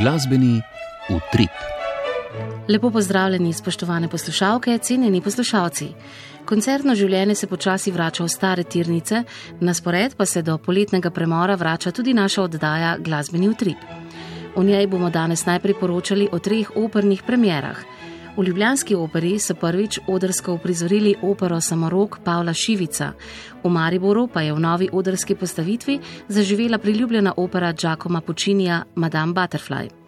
Glasbeni utrip. Lepo pozdravljeni, spoštovane poslušalke, cenjeni poslušalci. Koncertno življenje se počasi vrača v stare tirnice, na spored pa se do poletnega premora vrača tudi naša oddaja Glasbeni utrip. V njej bomo danes najprej poročali o treh opernih premjerah. V Ljubljanski operi so prvič odrsko uprizorili opero Samorok Pavla Šivica, v Mariboru pa je v novi odrski postavitvi zaživela priljubljena opera Giacomo Puccinija Madame Butterfly.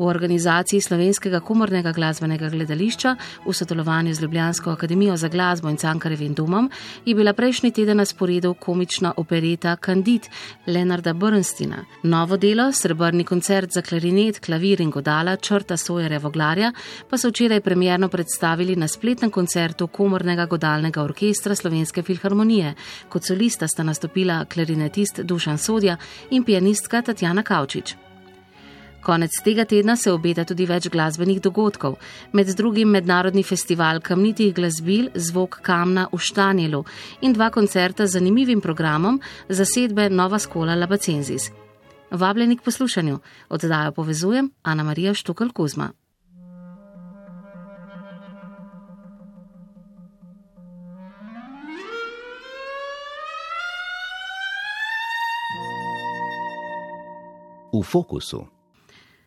V organizaciji Slovenskega komornega glasbenega gledališča v sodelovanju z Ljubljansko akademijo za glasbo in Cankarevim domom je bila prejšnji teden na sporedu komična opereta Candid Leonarda Bernsteina. Novo delo, srebrni koncert za klarinet, klavir in godala črta Sojere Voglarja pa so včeraj premjerno predstavili na spletnem koncertu komornega godalnega orkestra Slovenske filharmonije. Kot solista sta nastopila klarinetist Dušan Sodja in pianistka Tatjana Kavčič. Konec tega tedna se obeta tudi več glasbenih dogodkov, med drugim mednarodni festival kamnitih glasbil Zvok kamna v Štanjelu in dva koncerta z zanimivim programom zasedbe Nova skola Labacenzis. Vabljeni k poslušanju, oddajo povezujem Ana Marija Štukal Kuzma. V fokusu.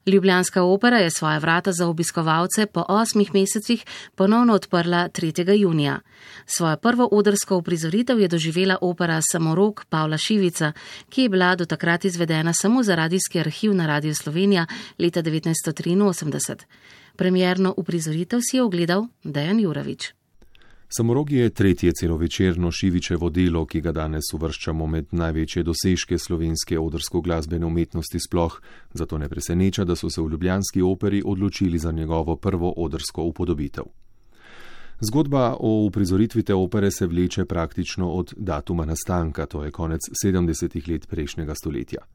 Ljubljanska opera je svoje vrata za obiskovalce po osmih mesecih ponovno odprla 3. junija. Svojo prvo odrsko uprizoritev je doživela opera Samorok Pavla Šivica, ki je bila do takrat izvedena samo za radijski arhiv na Radio Slovenija leta 1983. Premjerno uprizoritev si je ogledal Dejan Juravič. Samorogi je tretje celovečerno Šivičevo delo, ki ga danes uvrščamo med največje dosežke slovenske odrsko glasbene umetnosti sploh, zato ne preseneča, da so se v Ljubljanski operi odločili za njegovo prvo odrsko upodobitev. Zgodba o uprizoritvi te opere se vleče praktično od datuma nastanka, to je konec 70-ih let prejšnjega stoletja.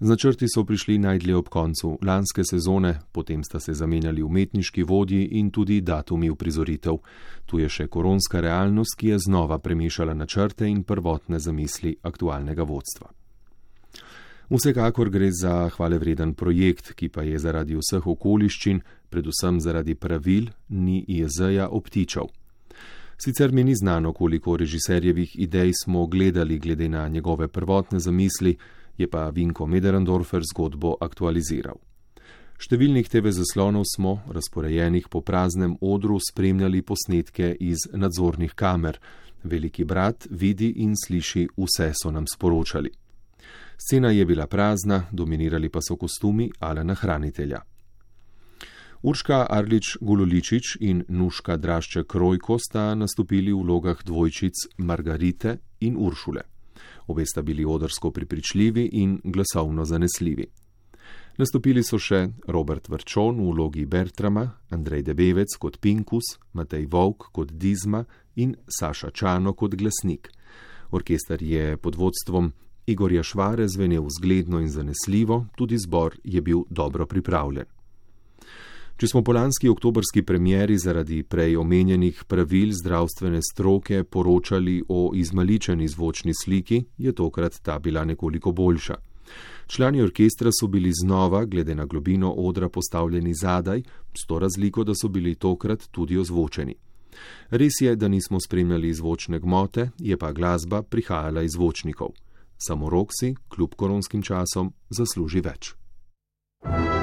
Z načrti so prišli najdlje ob koncu lanske sezone, potem sta se zamenjali umetniški vodji in tudi datumi uprizoritev. Tu je še koronska realnost, ki je znova premešala načrte in prvotne zamisli aktualnega vodstva. Vsekakor gre za hvale vreden projekt, ki pa je zaradi vseh okoliščin, predvsem zaradi pravil, ni IEZ-ja obtičal. Sicer mi ni znano, koliko režiserjevih idej smo gledali glede na njegove prvotne zamisli, je pa Vinko Mederendorfer zgodbo aktualiziral. Številnih TV zaslonov smo, razporejenih po praznem odru, spremljali posnetke iz nadzornih kamer. Veliki brat vidi in sliši vse, so nam sporočali. Scena je bila prazna, dominirali pa so kostumi Alena Hranitelja. Urška Arlič Gululičič in Nuška Drašček Rojko sta nastopili v vlogah dvojčic Margarite in Uršule. Obe sta bili odrsko pripričljivi in glasovno zanesljivi. Nastopili so še Robert Vrčon v vlogi Bertrama, Andrej Debevec kot Pinkus, Matej Vovk kot Dizma in Saša Čano kot glasnik. Orkester je pod vodstvom Igorja Švare zvenel zgledno in zanesljivo, tudi zbor je bil dobro pripravljen. Če smo po lanski oktobrski premjeri zaradi prej omenjenih pravil zdravstvene stroke poročali o izmaličeni zvočni sliki, je tokrat ta bila nekoliko boljša. Člani orkestra so bili znova, glede na globino odra, postavljeni zadaj, s to razliko, da so bili tokrat tudi ozvočeni. Res je, da nismo spremljali zvočne gmote, je pa glasba prihajala iz zvočnikov. Samo Roksi, kljub koronskim časom, zasluži več. thank you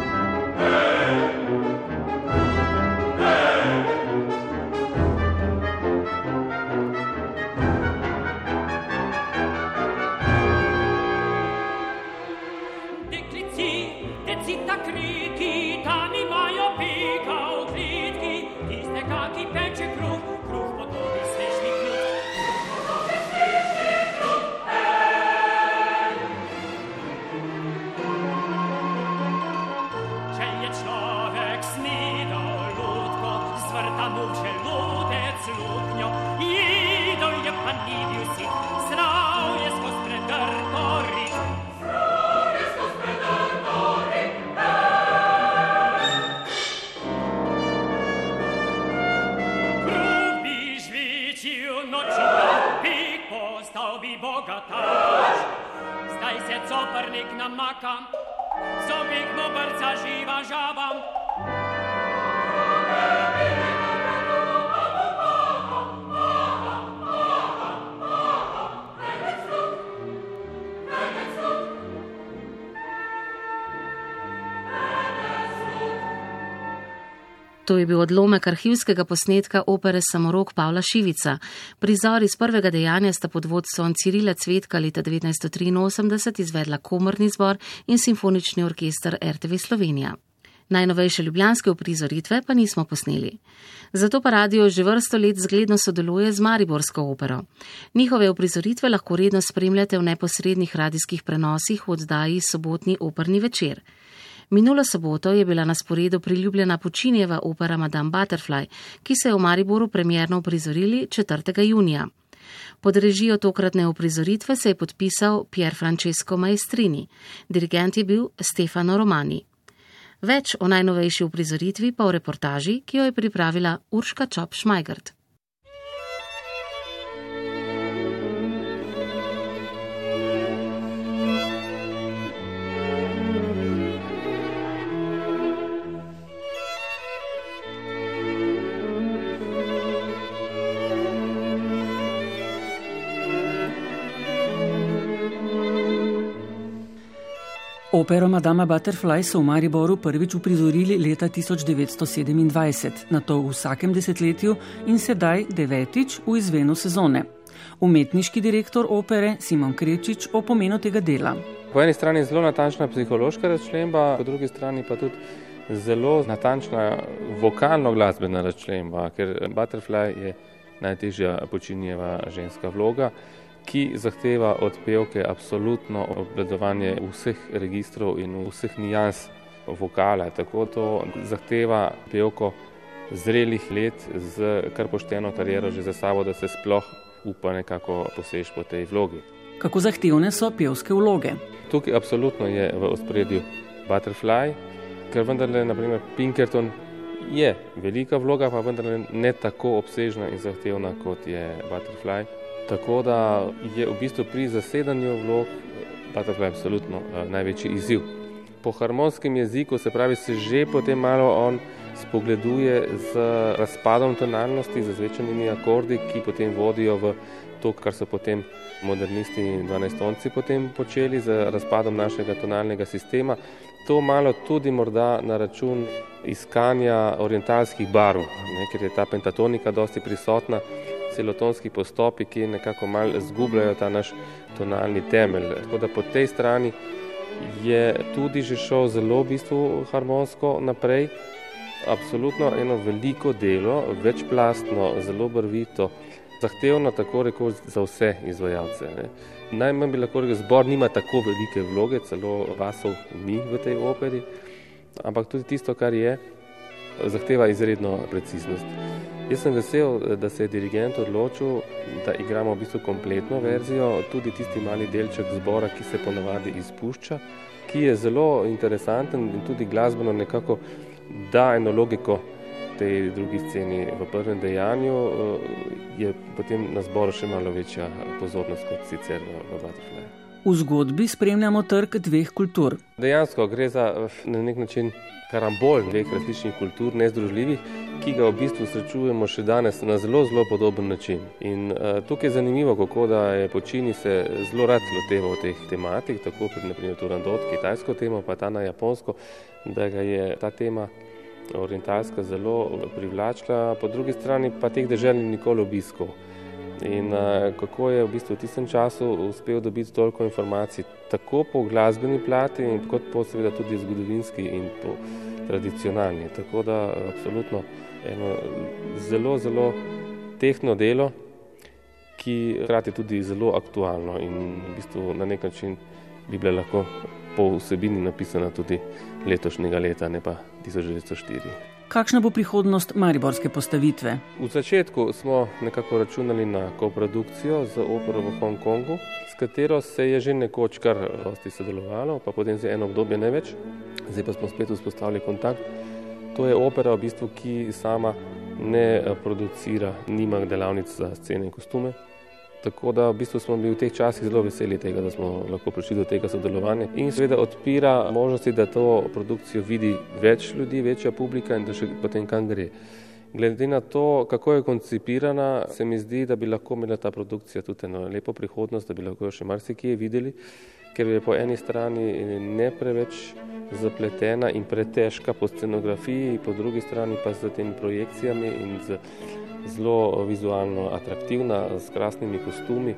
Koprnik namaka, zobik mu brca živa žaba, To je bil odlomek arhivskega posnetka opere Samorok Pavla Šivica. Prizor iz prvega dejanja sta pod vodstvom Cirila Cvetka leta 1983 izvedla komorni zbor in simfonični orkester RTV Slovenija. Najnovejše ljubljanske uprizoritve pa nismo posneli. Zato pa radio že vrsto let zgledno sodeluje z Mariborsko opero. Njihove uprizoritve lahko redno spremljate v neposrednih radijskih prenosih v oddaji sobotni operni večer. Minulo soboto je bila na sporedu priljubljena počinjeva opera Madame Butterfly, ki se je v Mariboru premjerno uprizorili 4. junija. Pod režijo tokratne uprizoritve se je podpisal Pier Francesco Maestrini, dirigent je bil Stefano Romani. Več o najnovejši uprizoritvi pa v reportaži, ki jo je pripravila Urška Čop Šmajgrt. Opero Madama Butterfly so v Mariboru prvič uprizorili leta 1927, na to v vsakem desetletju in sedaj devetič v izvenu sezone. Umetniški direktor opere Simon Krečič o pomenu tega dela. Po eni strani zelo natančna psihološka razčlemba, po drugi strani pa tudi zelo natančna vokalno-glasbena razčlemba, ker Butterfly je najtežja počinjeva ženska vloga ki zahteva od pevke absolutno obvladovanje vseh registrov in vseh nijans vokala. Tako to zahteva pevko zrelih let z kar pošteno kariero že za sabo, da se sploh upa nekako posež po tej vlogi. Kako zahtevne so pevske vloge? Tukaj absolutno je v ospredju Butterfly, ker vendarle, naprimer, Pinkerton je velika vloga, pa vendarle ne tako obsežna in zahtevna kot je Butterfly. Tako da je v bistvu pri zasedanju vlog Butterfly absolutno uh, največji izziv. Po harmonskem jeziku se pravi, se že potem malo on spogleduje z razpadom tonalnosti, z zvečanimi akordi, ki potem vodijo v to, kar so potem modernisti in dvanajstonci potem počeli z razpadom našega tonalnega sistema. To malo tudi morda na račun iskanja orientalskih barv, ne, ker je ta pentatonika dosti prisotna celotonski postopi, ki nekako malo zgubljajo ta naš tonalni temelj. Tako da po tej strani je tudi že šel zelo v bistvu harmonsko naprej. Absolutno eno veliko delo, večplastno, zelo brvito, zahtevno tako rekoč za vse izvajalce. Ne. Najmanj bi lahko rekel, zbor nima tako velike vloge, celo vasov ni v tej operi, ampak tudi tisto, kar je, zahteva izredno preciznost. Jaz sem vesel, da se je dirigent odločil, da igramo v bistvu kompletno verzijo, tudi tisti mali delček zbora, ki se ponavadi izpušča, ki je zelo interesanten in tudi glasbeno nekako da eno logiko tej drugi sceni v prvem dejanju, je potem na zboru še malo večja pozornost kot sicer v, v Butterfly. V zgodbi spremljamo trg dveh kultur. Dejansko gre za na nek način karambol dveh različnih kultur, nezdružljivih, ki ga v bistvu srečujemo še danes na zelo, zelo podoben način. In uh, tukaj je zanimivo, kako da je počini se zelo rad loteval teh tematik, tako kot naprimer Turandot, kitajsko temo, pa ta na japonsko, da ga je ta tema orientalska zelo privlačila, po drugi strani pa teh dežel nikoli obiskal. In uh, kako je v bistvu v tistem času uspel dobiti toliko informacij, tako po glasbeni plati, kot po seveda tudi zgodovinski in po tradicionalni. Tako da absolutno eno zelo, zelo tehno delo, ki hkrati tudi zelo aktualno in v bistvu na nek način bi bila lahko po vsebini napisana tudi letošnjega leta, ne pa 1904. Kakšna bo prihodnost mariborske postavitve? V začetku smo nekako računali na koprodukcijo z opero v Hongkongu, s katero se je že nekoč kar dosti sodelovalo, pa potem za eno obdobje ne več. Zdaj pa smo spet vzpostavili kontakt. To je opera, v bistvu, ki sama ne producira, nima delavnic za scene in kostume. Tako da v bistvu smo bili v teh časih zelo veseli tega, da smo lahko prišli do tega sodelovanja in seveda odpira možnosti, da to produkcijo vidi več ljudi, večja publika in da še potem kam gre. Glede na to, kako je koncipirana, se mi zdi, da bi lahko imela ta produkcija tudi eno lepo prihodnost, da bi lahko jo še marsikje videli, ker je po eni strani ne preveč zapletena in pretežka po scenografiji, po drugi strani pa z temi projekcijami in z zelo vizualno atraktivna, s krasnimi kostumi.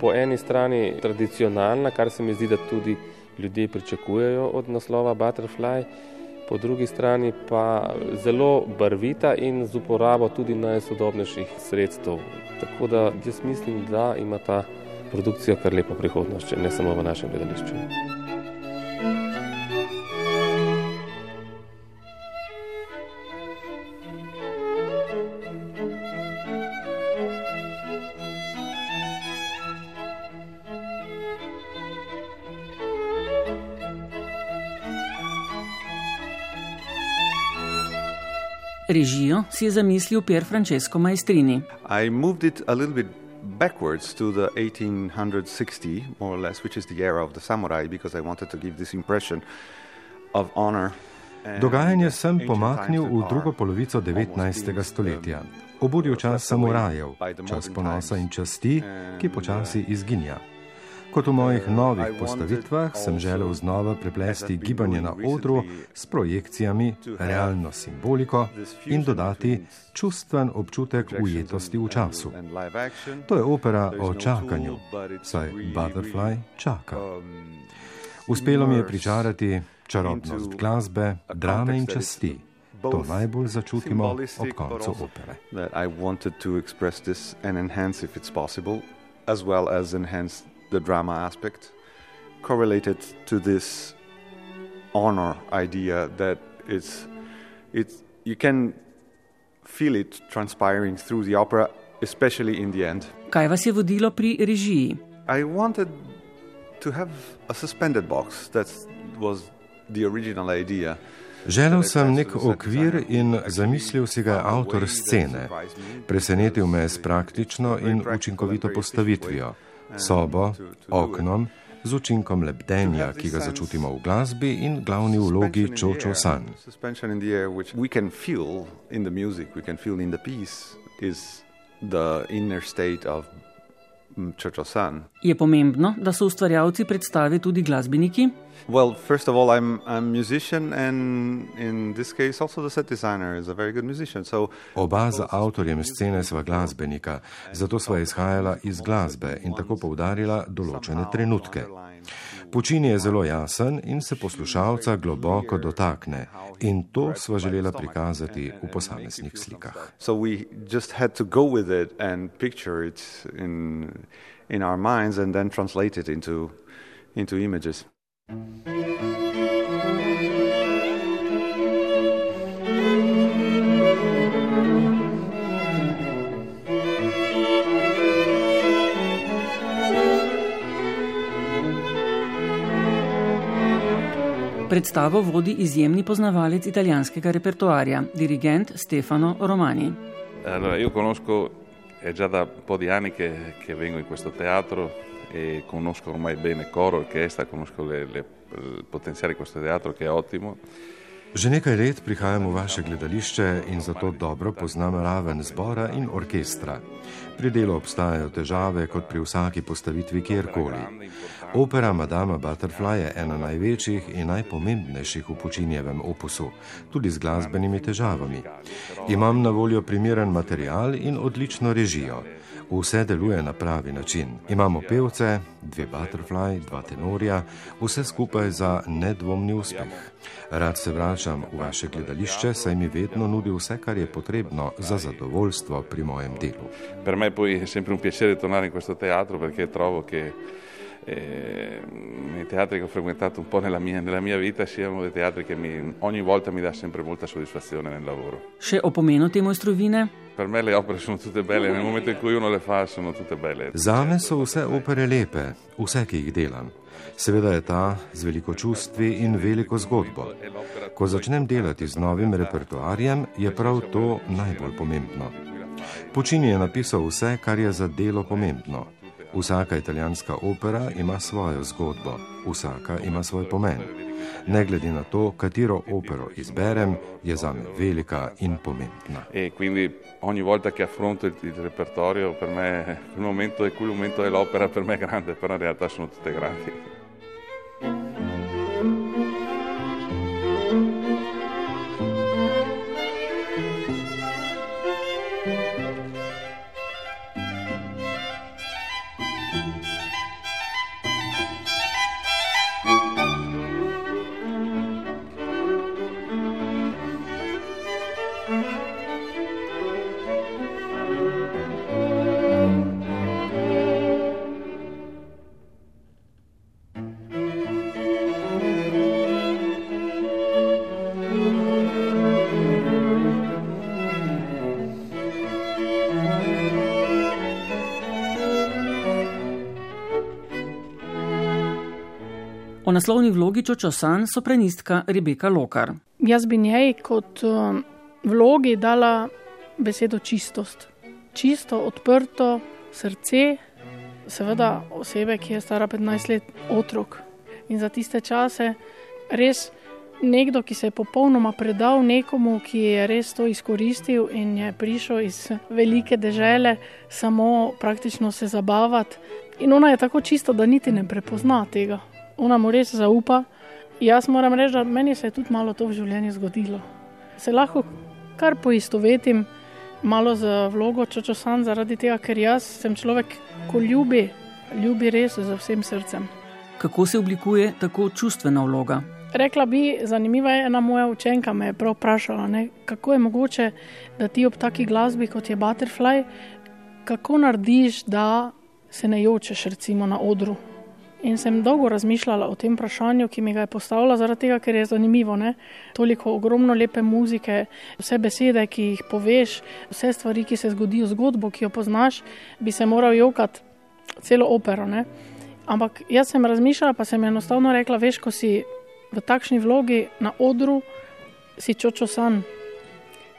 Po eni strani tradicionalna, kar se mi zdi, da tudi ljudje pričakujejo od naslova Butterfly, po drugi strani pa zelo barvita in z uporabo tudi najsodobnejših sredstev. Tako da jaz mislim, da ima ta produkcija kar lepo prihodnost, ne samo v našem gledališču. Režijo si je zamislil Pier Francesco Maestrini. backwards to the 1860, more or less, which is the era of the samurai, because I wanted to give this impression of honor. Dogajanje sem pomaknil v drugo polovico 19. stoletja. Obudil čas samurajev, čas ponosa in časti, ki počasi izginja. Kot v mojih novih postavitvah sem želel znova preplesti gibanje na odru s projekcijami, realno simboliko in dodati čustven občutek ujetosti v času. To je opera o čakanju, saj Butterfly čaka. Uspelo mi je pričarati čarobnost glasbe, drame in časti. To najbolj začutimo ob koncu opere. As well as enhance the drama aspect, correlated to this honor idea that it's, it's, you can feel it transpiring through the opera, especially in the end. Kaj vas je vodilo pri režiji? I wanted to have a suspended box. That was the original idea. Želel sem nek okvir in zamislil si ga avtor scene. Presenetil me je s praktično in učinkovito postavitvijo sobo, oknom, z učinkom lebdenja, ki ga začutimo v glasbi in glavni vlogi Čočo San. The inner state of Je pomembno, da so ustvarjalci predstave tudi glasbeniki? Well, first of all, I'm I'm a musician, and in this case, also the set designer is a very good musician. So Oba za avtorjem scene sva glasbenika, zato sva izhajala iz glasbe in tako poudarila določene trenutke. Počin je zelo jasen in se poslušalca globoko dotakne, in to sva želela prikazati v posameznih slikah. In our minds, and then translate it into, into images. Predstavo vodi izjemni poznavalec italijanskega repertoarja, dirigent Stefano Romani. Allora, io conosco, è già da un po' di anni che, che vengo in questo teatro e conosco ormai bene coro, orchestra, conosco le, le, il potenziale di questo teatro che è ottimo. Že nekaj let prihajam v vaše gledališče in zato dobro poznam raven zbora in orkestra. Pri delu obstajajo težave, kot pri vsaki postavitvi kjerkoli. Opera Madama Butterfly je ena največjih in najpomembnejših v počinjevem opusu, tudi z glasbenimi težavami. Imam na voljo primeren material in odlično režijo. Vse deluje na pravi način. Imamo pevce, dve butterfly, dva tenorja, vse skupaj za nedvomni uspeh. Rad se vračam v vaše gledališče, saj mi vedno nudi vse, kar je potrebno za zadovoljstvo pri mojem delu. Per me poi è sempre un piacere tornare in questo teatro perché trovo che eh, i teatri che ho frequentato un po' nella mia, nella mia vita siano dei teatri che mi, ogni volta mi dà sempre molta soddisfazione nel lavoro. Še o pomenu te mojstrovine? Per me le opere sono tutte belle, nel momento in cui uno le fa sono tutte belle. Zame so vse opere lepe, vse, ki jih delam. Seveda je ta z veliko čustvi in veliko zgodbo. Ko začnem delati z novim repertoarjem, je prav to najbolj pomembno. Puccini je napisal vse, kar je za delo pomembno. Vsaka italijanska opera ima svojo zgodbo, vsaka ima svoj pomen. Ne glede na to, katero opero izberem, je za me velika in pomembna. E quindi ogni volta che affronto il, il repertorio, per me quel momento è quel momento dell'opera per me è grande, però in realtà sono tutte grandi. Naslovni vlogi Čočo San sopranistka Rebeka Lokar. Jaz bi njej kot um, vlogi dala besedo čistost. Čisto, odprto srce, seveda osebe, ki je stara 15 let, otrok. In za tiste čase res nekdo, ki se je popolnoma predal nekomu, ki je res to izkoristil in je prišel iz velike dežele, samo praktično se zabavati. In ona je tako čisto, da niti ne prepozna tega ona mu res zaupa. Jaz moram reči, da meni se je tudi malo to v življenju zgodilo. Se lahko kar poistovetim malo z vlogo Čočo San, zaradi tega, ker jaz sem človek, ko ljubi, ljubi res z vsem srcem. Kako se oblikuje tako čustvena vloga? Rekla bi, zanimiva je ena moja učenka, me je prav vprašala, ne, kako je mogoče, da ti ob taki glasbi kot je Butterfly, kako narediš, da se ne jočeš recimo na odru. In sem dolgo razmišljala o tem vprašanju, ki mi ga je postavila, zaradi tega, ker je zanimivo. Ne? Toliko ogromno lepe muzike, vse besede, ki jih poveš, vse stvari, ki se zgodijo, zgodbo, ki jo poznaš, bi se moral jokati celo opero. Ne? Ampak jaz sem razmišljala, pa sem enostavno rekla: veš, ko si v takšni vlogi na odru, si čočo san,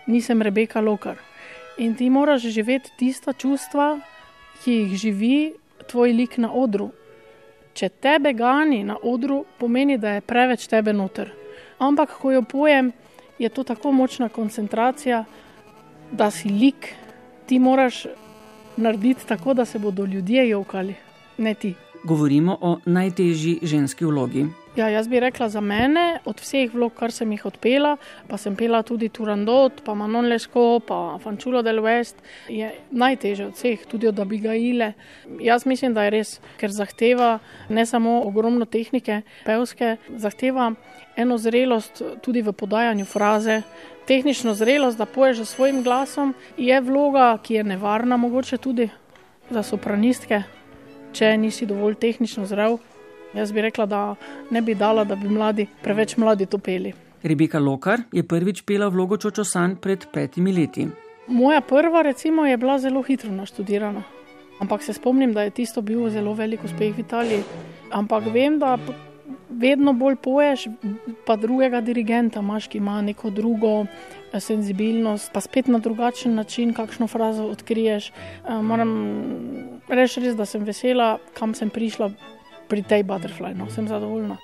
nisem Rebeka Lokar. In ti moraš živeti tista čustva, ki jih živi tvoj lik na odru. Če tebe gani na odru, pomeni, da je preveč tebe noter. Ampak, ko jo pojem, je to tako močna koncentracija, da si lik, ti moraš narediti tako, da se bodo ljudje jokali, ne ti. Govorimo o najtežji ženski vlogi. Ja, jaz bi rekla za mene, od vseh vlog, kar sem jih odpela, pa sem pela tudi Turandot, pa Manon Lesko, pa Fančulo del West, je najtežje od vseh, tudi od Abigaile. Jaz mislim, da je res, ker zahteva ne samo ogromno tehnike, pevske, zahteva eno zrelost tudi v podajanju fraze, tehnično zrelost, da poješ s svojim glasom, je vloga, ki je nevarna, mogoče tudi za sopranistke, če nisi dovolj tehnično zrel. Jaz bi rekla, da ne bi dala, da bi mladi, preveč mladi to peli. Rebeka Lokar je prvič pela vlogo Čočo San pred petimi leti. Moja prva, recimo, je bila zelo hitro naštudirana. Ampak se spomnim, da je tisto bil zelo velik uspeh v Italiji. Ampak vem, da vedno bolj poješ, pa drugega dirigenta imaš, ki ima neko drugo senzibilnost, pa spet na drugačen način, kakšno frazo odkriješ. Eh, moram reči res, da sem vesela, kam sem prišla pri tej butterfly, no, sem zadovoljna.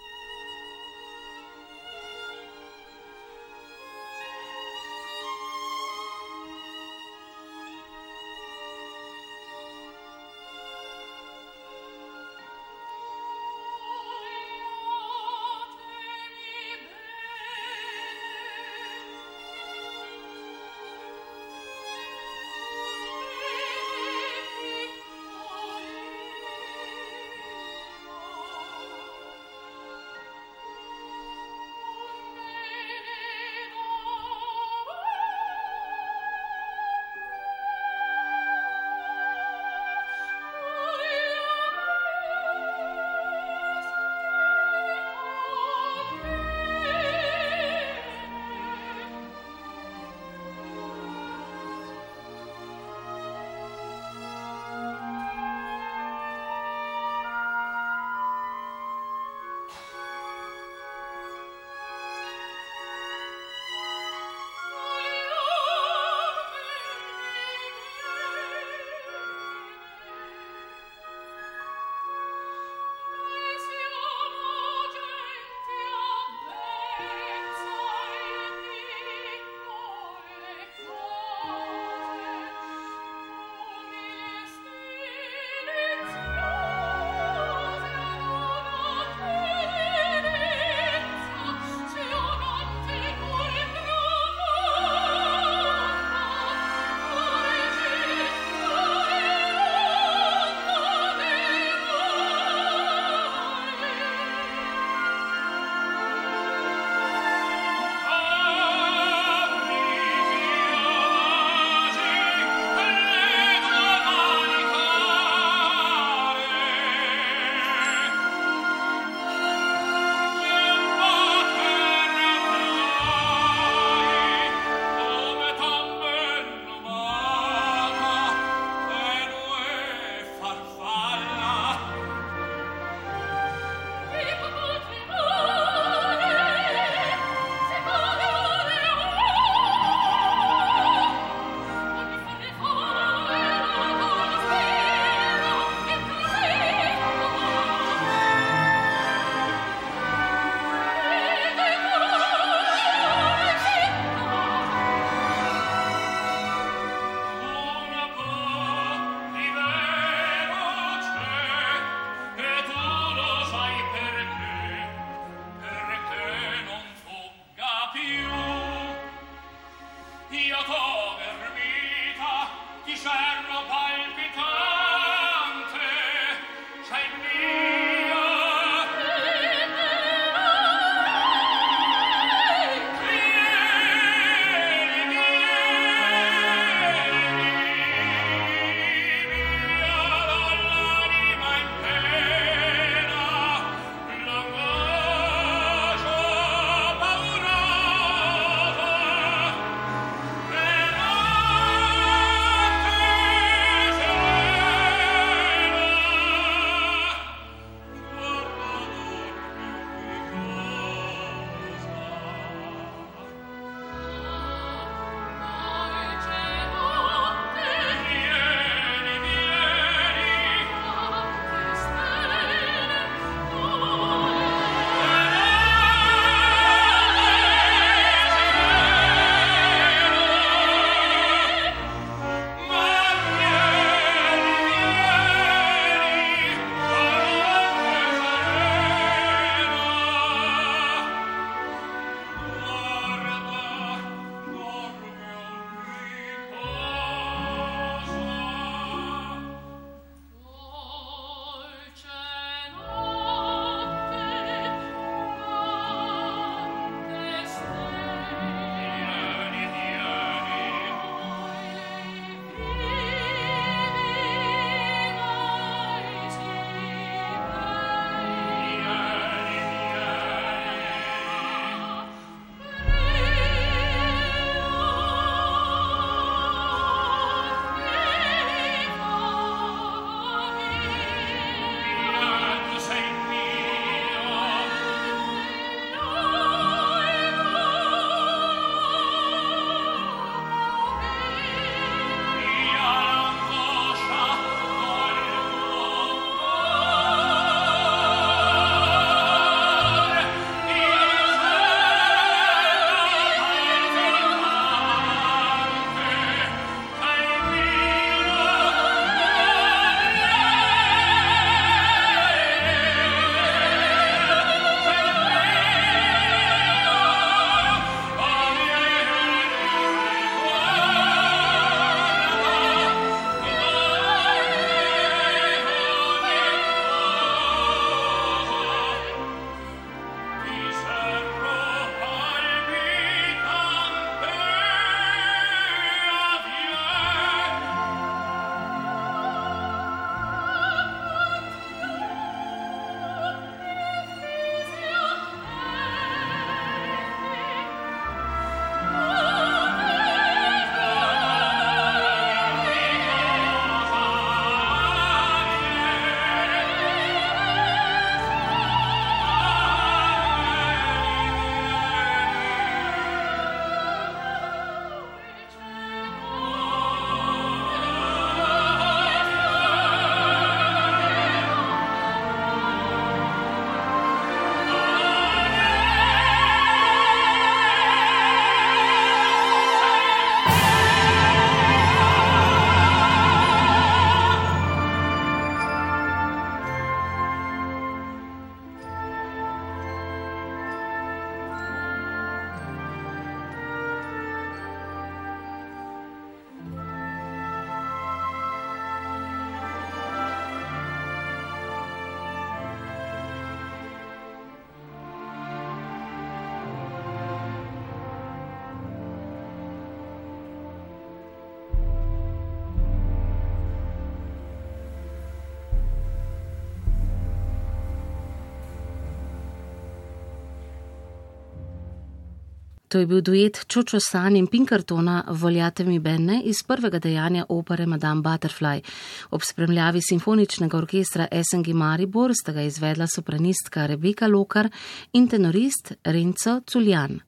To je bil duet Čočo San in Pinkertona Voljate mi benne iz prvega dejanja opere Madame Butterfly. Ob spremljavi simfoničnega orkestra SNG Maribor sta ga izvedla sopranistka Rebeka Lokar in tenorist Renco Culjan.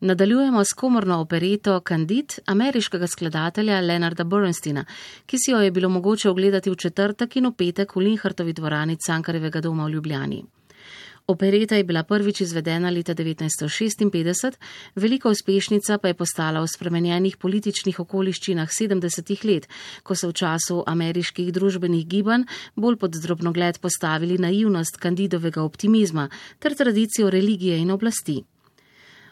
Nadaljujemo s komorno opereto Candid ameriškega skladatelja Leonarda Bernsteina, ki si jo je bilo mogoče ogledati v četrtek in v petek v Linhartovi dvorani Cankarevega doma v Ljubljani. Opereta je bila prvič izvedena leta 1956, velika uspešnica pa je postala v spremenjenih političnih okoliščinah 70-ih let, ko so v času ameriških družbenih gibanj bolj pod drobnogled postavili naivnost kandidovega optimizma ter tradicijo religije in oblasti.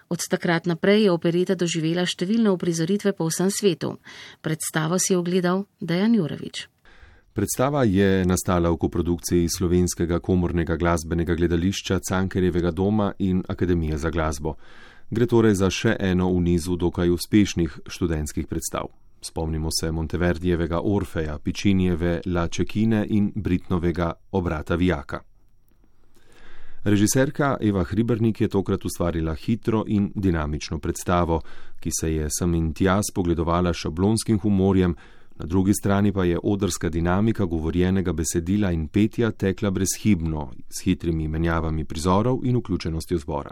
Od takrat naprej je opereta doživela številne uprizoritve po vsem svetu. Predstavo si je ogledal Dejan Jurevič. Predstava je nastala v koprodukciji slovenskega komornega glasbenega gledališča Cankerjevega doma in Akademije za glasbo. Gre torej za še eno v nizu dokaj uspešnih študentskih predstav. Spomnimo se Monteverdijevega Orfeja, Pičinjeve La Čekine in Britnovega Obrata Vijaka. Režiserka Eva Hribernik je tokrat ustvarila hitro in dinamično predstavo, ki se je sem in tja spogledovala šablonskim humorjem, na drugi strani pa je odrska dinamika govorjenega besedila in petja tekla brezhibno, s hitrimi menjavami prizorov in vključenostjo zbora.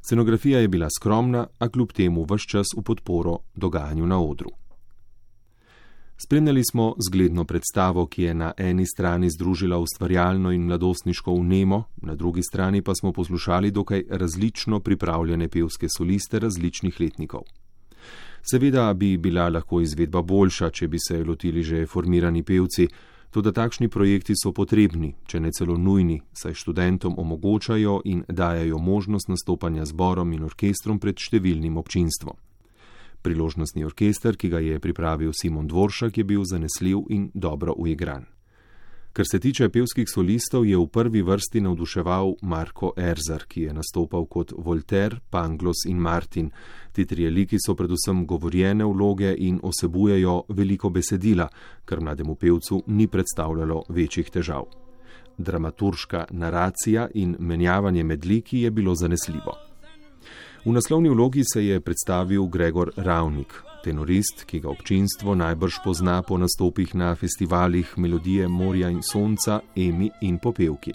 Scenografija je bila skromna, a kljub temu vse čas v podporo dogajanju na odru. Spremljali smo zgledno predstavo, ki je na eni strani združila ustvarjalno in mladostniško vnemo, na drugi strani pa smo poslušali dokaj različno pripravljene pevske soliste različnih letnikov. Seveda bi bila lahko izvedba boljša, če bi se lotili že formirani pevci, tudi takšni projekti so potrebni, če ne celo nujni, saj študentom omogočajo in dajajo možnost nastopanja zborom in orkestrom pred številnim občinstvom. Priložnostni orkester, ki ga je pripravil Simon Dvoršak, je bil zanesljiv in dobro uigran. Kar se tiče pevskih solistov, je v prvi vrsti navduševal Marko Erzar, ki je nastopal kot Voltaire, Panglos in Martin. Ti trije liki so predvsem govorjene vloge in osebujejo veliko besedila, kar mlademu pevcu ni predstavljalo večjih težav. Dramaturška naracija in menjavanje med liki je bilo zanesljivo. V naslovni vlogi se je predstavil Gregor Ravnik, tenorist, ki ga občinstvo najbrž pozna po nastopih na festivalih Melodije Morja in Sonca, Emi in Popevki.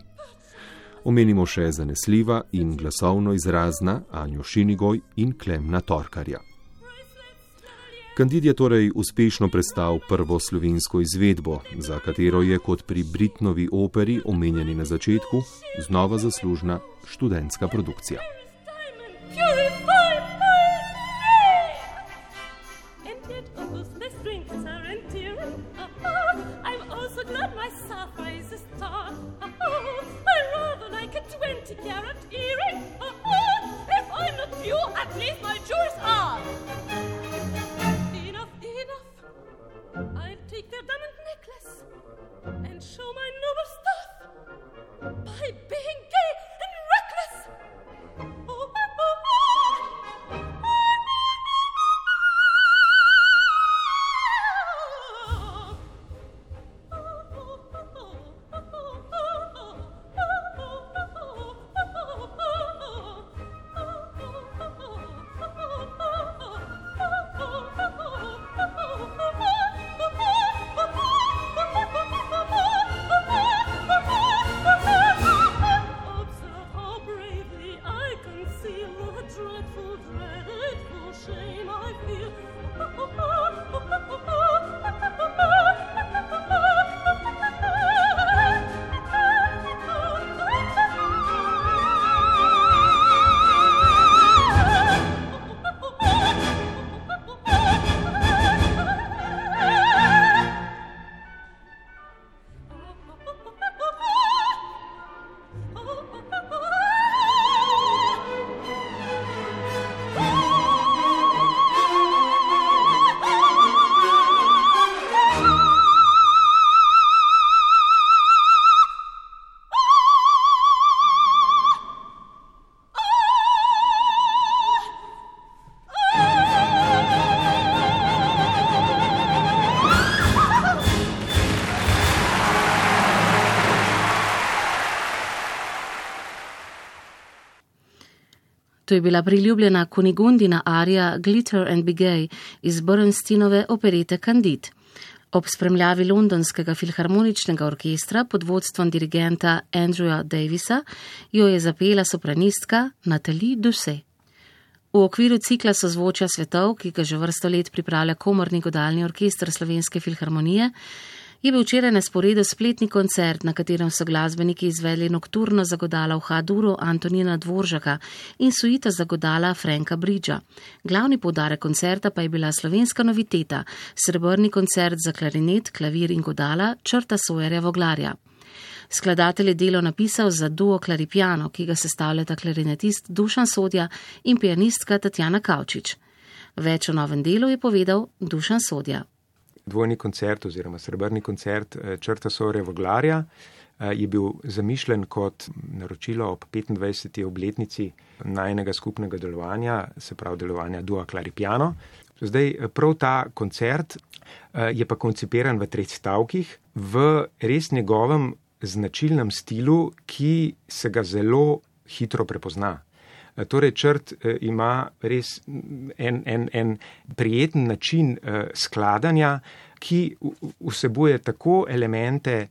Omenimo še zanesljiva in glasovno izrazna Anjo Šinigoj in Klemna Torkarja. Kandid je torej uspešno predstavil prvo slovensko izvedbo, za katero je kot pri Britnovi operi omenjeni na začetku znova zaslužna študentska produkcija. To je bila priljubljena Kunigundina arija Glitter and Be Gay iz Bernsteinove operete Candid. Ob spremljavi londonskega filharmoničnega orkestra pod vodstvom dirigenta Andrewa Davisa jo je zapela sopranistka Nathalie Doucet. V okviru cikla so zvočja svetov, ki ga že vrsto let pripravlja komorni godalni orkester Slovenske filharmonije, je bil včeraj na sporedu spletni koncert, na katerem so glasbeniki izvedli nokturno zagodala v Haduru Antonina Dvoržaka in suita zagodala Franka Bridža. Glavni poudarek koncerta pa je bila slovenska noviteta, srebrni koncert za klarinet, klavir in godala črta Sojerja Voglarja. Skladatelj je delo napisal za duo klaripiano, ki ga sestavljata klarinetist Dušan Sodja in pianistka Tatjana Kavčič. Več o novem delu je povedal Dušan Sodja. Dvojni koncert oziroma srebrni koncert eh, Črta Sore Voglarja eh, je bil zamišljen kot naročilo ob 25. obletnici najnega skupnega delovanja, se pravi delovanja Dua Claripiano. Zdaj, eh, prav ta koncert je pa koncipiran v treh stavkih, v res njegovem značilnem stilu, ki se ga zelo hitro prepozna. Eh, torej, črt eh, ima res en, en, en prijeten način eh, skladanja, ki vsebuje tako elemente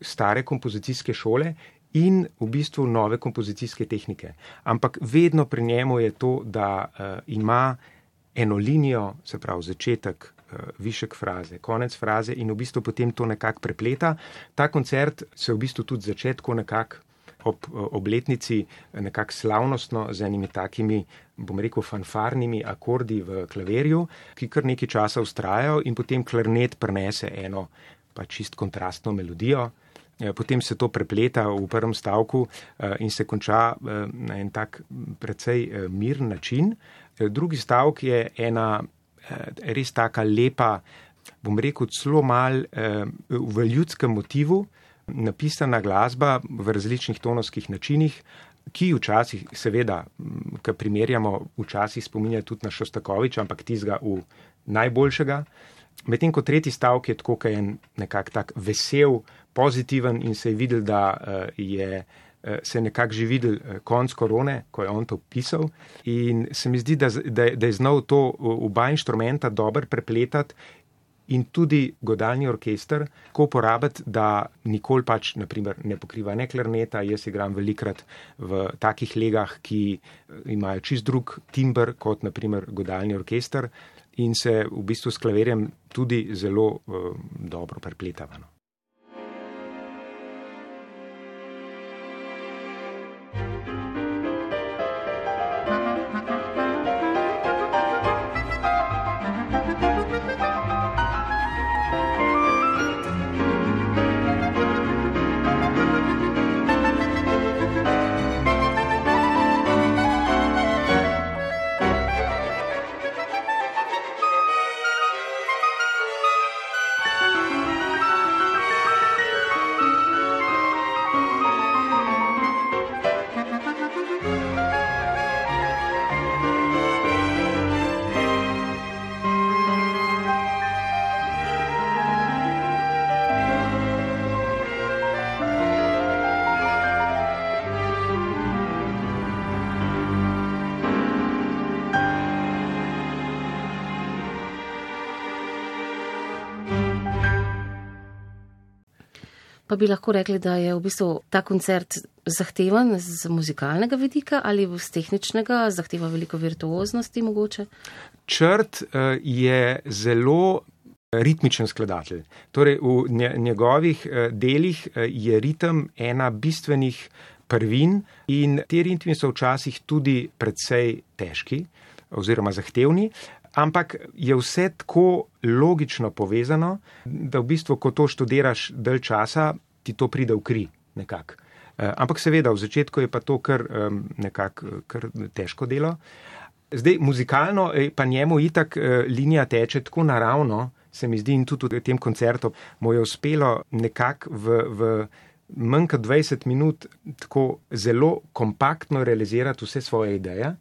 stare kompozicijske šole in v bistvu nove kompozicijske tehnike. Ampak vedno pri njemu je to, da ima eno linijo, se pravi začetek, višek fraze, konec fraze in v bistvu potem to nekako prepleta. Ta koncert se v bistvu tudi začetku nekako ob eh, obletnici nekako slavnostno z enimi takimi, bom rekel, fanfarnimi akordi v klaverju, ki kar nekaj časa ustrajajo in potem klarnet prenese eno pa čist kontrastno melodijo. Eh, potem se to prepleta v prvem stavku eh, in se konča na en tak precej miren način. Drugi stavek je ena res taka lepa, bom rekel, celo mal v ljudskem motivu, napisana glasba v različnih tonovskih načinih, ki včasih, seveda, ki primerjamo, včasih spominja tudi na Šostakoviča, ampak tizga v najboljšega. Medtem ko tretji stavek je tako, kaj je nekako tak vesel, pozitiven in se je videl, da eh, je se nekako že videl eh, konc korone, ko je on to pisal. In se mi zdi, da, da, da je znal to oba inštrumenta dobro prepletati in tudi godalni orkester, ko uporabiti, da nikoli pač naprimer, ne pokriva ne klarneta. Jaz igram velikrat v takih legah, ki eh, imajo čist drug timber kot naprimer godalni orkester in se v bistvu s klaverjem tudi zelo uh, dobro prepletavano. Pa bi lahko rekli, da je v bistvu ta koncert zahteven z muzikalnega vidika ali z tehničnega, zahteva veliko virtuoznosti mogoče? Črt eh, je zelo ritmičen skladatelj. Torej, v njegovih eh, delih eh, je ritem ena bistvenih prvin in te ritmi so včasih tudi predvsej težki oziroma zahtevni. Ampak je vse tako logično povezano, da v bistvu, ko to študiraš dalj časa, ti to pride v kri nekako. Eh, ampak seveda, v začetku je pa to kar nekako kar težko delo. Zdaj, muzikalno pa njemu itak eh, linija teče tako naravno, se mi zdi in tudi v tem koncertu mu je uspelo nekako v, v manj kot 20 minut tako zelo kompaktno realizirati vse svoje ideje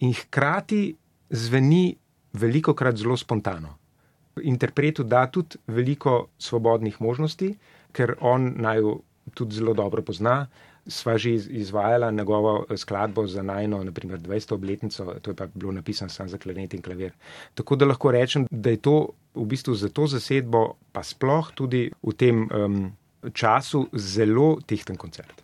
in hkrati zveni veliko krat zelo spontano. Interpretu da tudi veliko svobodnih možnosti, ker on naj jo tudi zelo dobro pozna. Sva že izvajala njegovo eh, skladbo za najno, naprimer 20. obletnico, to je pa bilo napisano samo za klanet in klavir. Tako da lahko rečem, da je to v bistvu za to zasedbo, pa sploh tudi v tem um, času, zelo tehten koncert.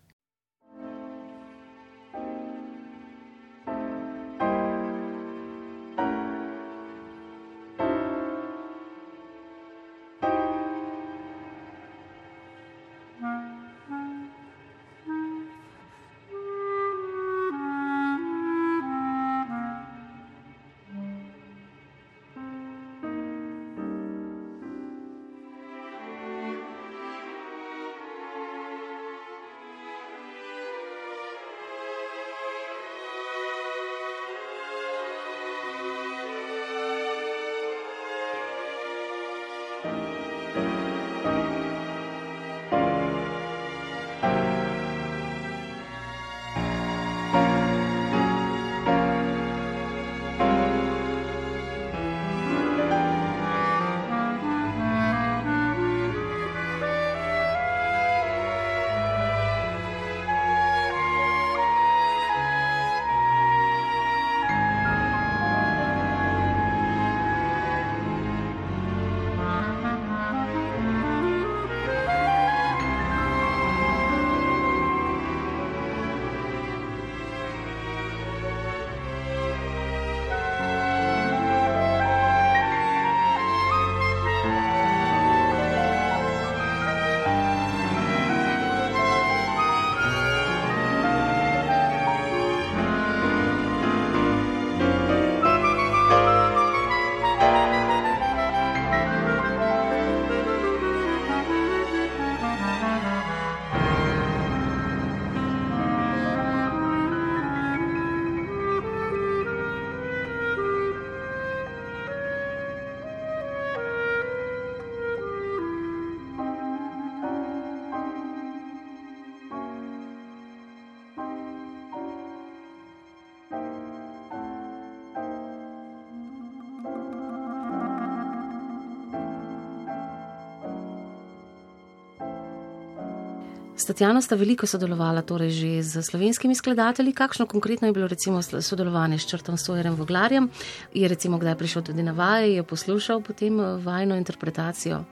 S Tatjano sta veliko sodelovala torej že z slovenskimi skladatelji. Kakšno konkretno je bilo recimo sodelovanje s Črtom Sojerem Voglarjem? Je recimo kdaj prišel tudi na vaje, je poslušal potem eh, vajno interpretacijo?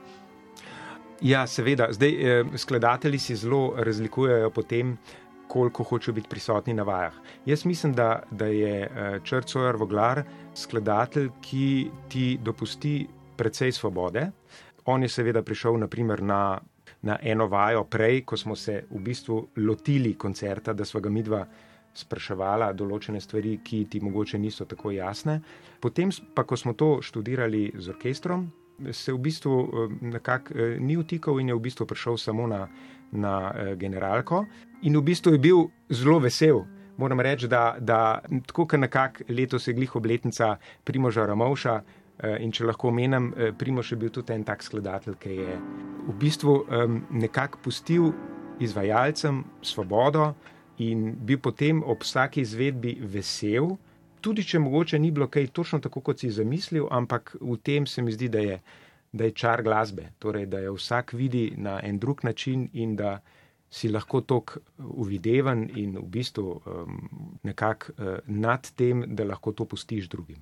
Ja, seveda. Zdaj, eh, skladatelji si zelo razlikujejo po tem, koliko hočejo biti prisotni na vajah. Jaz mislim, da, da je eh, Črt Sojer Voglar skladatelj, ki ti dopusti precej svobode. On je seveda prišel naprimer, na, na eno vajo prej, ko smo se v bistvu lotili koncerta, da smo ga midva spraševala določene stvari, ki ti mogoče niso tako jasne. Potem pa, ko smo to študirali z orkestrom, se v bistvu eh, nekako eh, ni vtikal in je v bistvu prišel samo na, na eh, generalko. In v bistvu je bil zelo vesel. Moram reči, da, da tako kot nekako letos je glih obletnica Primoža Ramovša. In če lahko omenim, Primož je bil tudi en tak skladatelj, ki je v bistvu nekako pustil izvajalcem svobodo in bil potem ob vsaki izvedbi vesel, tudi če mogoče ni bilo kaj točno tako, kot si zamislil, ampak v tem se mi zdi, da je, da je čar glasbe. Torej, da je vsak vidi na en drug način in da si lahko tok uvideven in v bistvu um, nekako uh, nad tem, da lahko to pustiš drugim.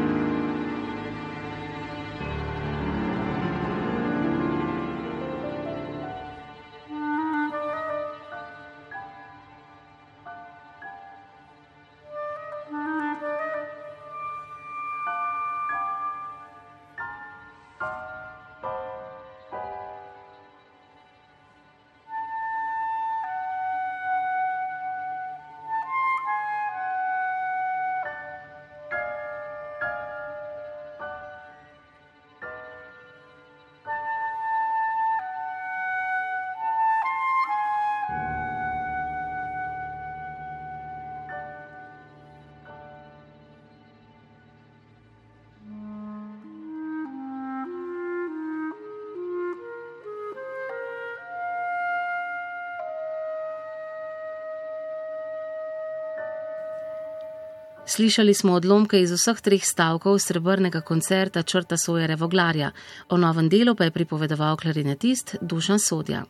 Slišali smo odlomke iz vseh treh stavkov srebrnega koncerta Črta Sojere Voglarja, o novem delu pa je pripovedoval klarinetist Dušan Sodja.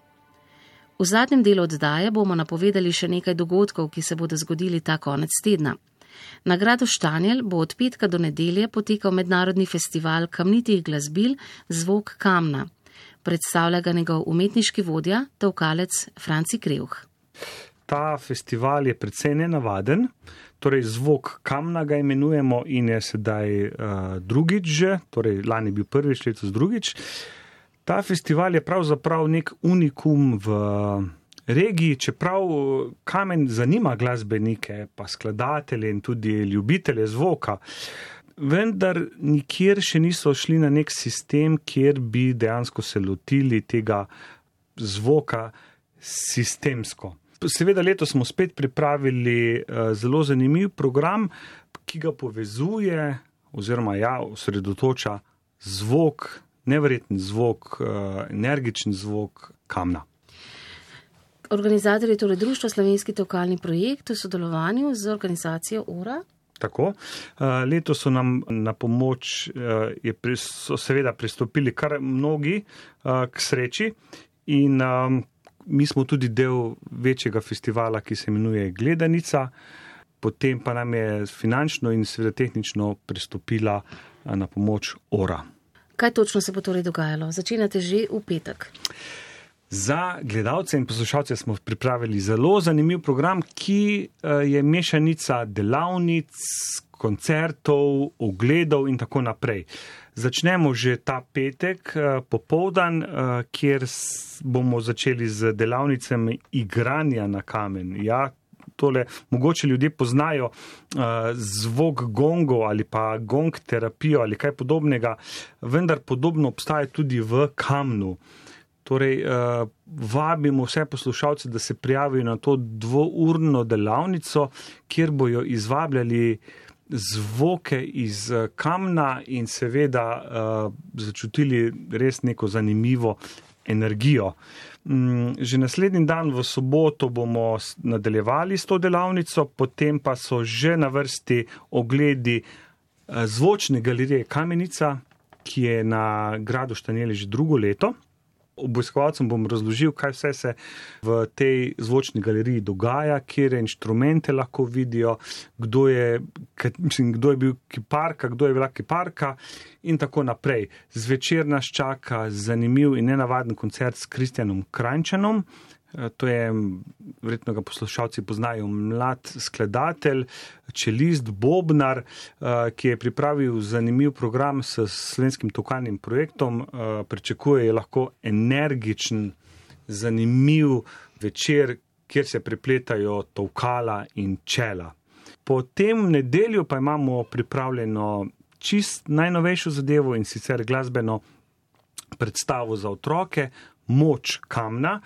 V zadnjem delu oddaje bomo napovedali še nekaj dogodkov, ki se bodo zgodili ta konec tedna. Na gradu Štanjel bo od petka do nedelje potekal mednarodni festival kamnitih glasbil Zvok kamna. Predstavlja ga njegov umetniški vodja, tavkalec Franci Krevh. Ta festival je precej nenavaden torej zvok kamna ga imenujemo in je sedaj uh, drugič že, torej lani bil prvič, letos drugič. Ta festival je pravzaprav nek unikum v regiji, čeprav kamen zanima glasbenike, pa skladatelje in tudi ljubitelje zvoka. Vendar nikjer še niso šli na nek sistem, kjer bi dejansko se lotili tega zvoka sistemsko. Seveda, letos smo spet pripravili uh, zelo zanimiv program, ki ga povezuje, oziroma ja, osredotoča zvok, nevreten zvok, uh, energičen zvok kamna. Organizator je torej Društvo Slovenski tokalni projekt v sodelovanju z organizacijo URA. Tako. Uh, leto so nam na pomoč, uh, so seveda pristopili kar mnogi k sreči in um, mi smo tudi del večjega festivala, ki se imenuje Gledanica, potem pa nam je finančno in seveda tehnično pristopila na pomoč Ora. Kaj točno se bo torej dogajalo? Začenjate že v petek. Za gledalce in poslušalce smo pripravili zelo zanimiv program, ki je mešanica delavnic, koncertov, ogledov in tako naprej. Začnemo že ta petek eh, popovdan, eh, kjer bomo začeli z delavnicami igranja na kamen. Ja, tole, mogoče ljudje poznajo uh, zvok gongo ali pa gong terapijo ali kaj podobnega, vendar podobno obstaja tudi v kamnu. Torej, uh, vabimo vse poslušalce, da se prijavijo na to dvourno delavnico, kjer bojo izvabljali zvoke iz eh, kamna in seveda uh, začutili res neko zanimivo energijo. Mm, že naslednji dan v soboto bomo nadaljevali s to delavnico, potem pa so že na vrsti ogledi eh, zvočne galerije Kamenica, ki je na gradu Štanjeli že drugo leto obiskovalcem bom razložil, kaj vse se v tej zvočni galeriji dogaja, kje inštrumente lahko vidijo, kdo je, mislim, kdo je bil kiparka, kdo je bila kiparka in tako naprej. Zvečer nas čaka zanimiv in nenavaden koncert s Kristjanom Krančanom. Eh, to je, verjetno ga poslušalci poznajo, mlad skladatelj, čelist, bobnar, eh, ki je pripravil zanimiv program s slovenskim tokalnim projektom. Eh, pričakuje lahko energičen, zanimiv večer, kjer se prepletajo tokala in čela. Potem v nedeljo pa imamo pripravljeno čist najnovejšo zadevo in sicer glasbeno predstavo za otroke, Moč kamna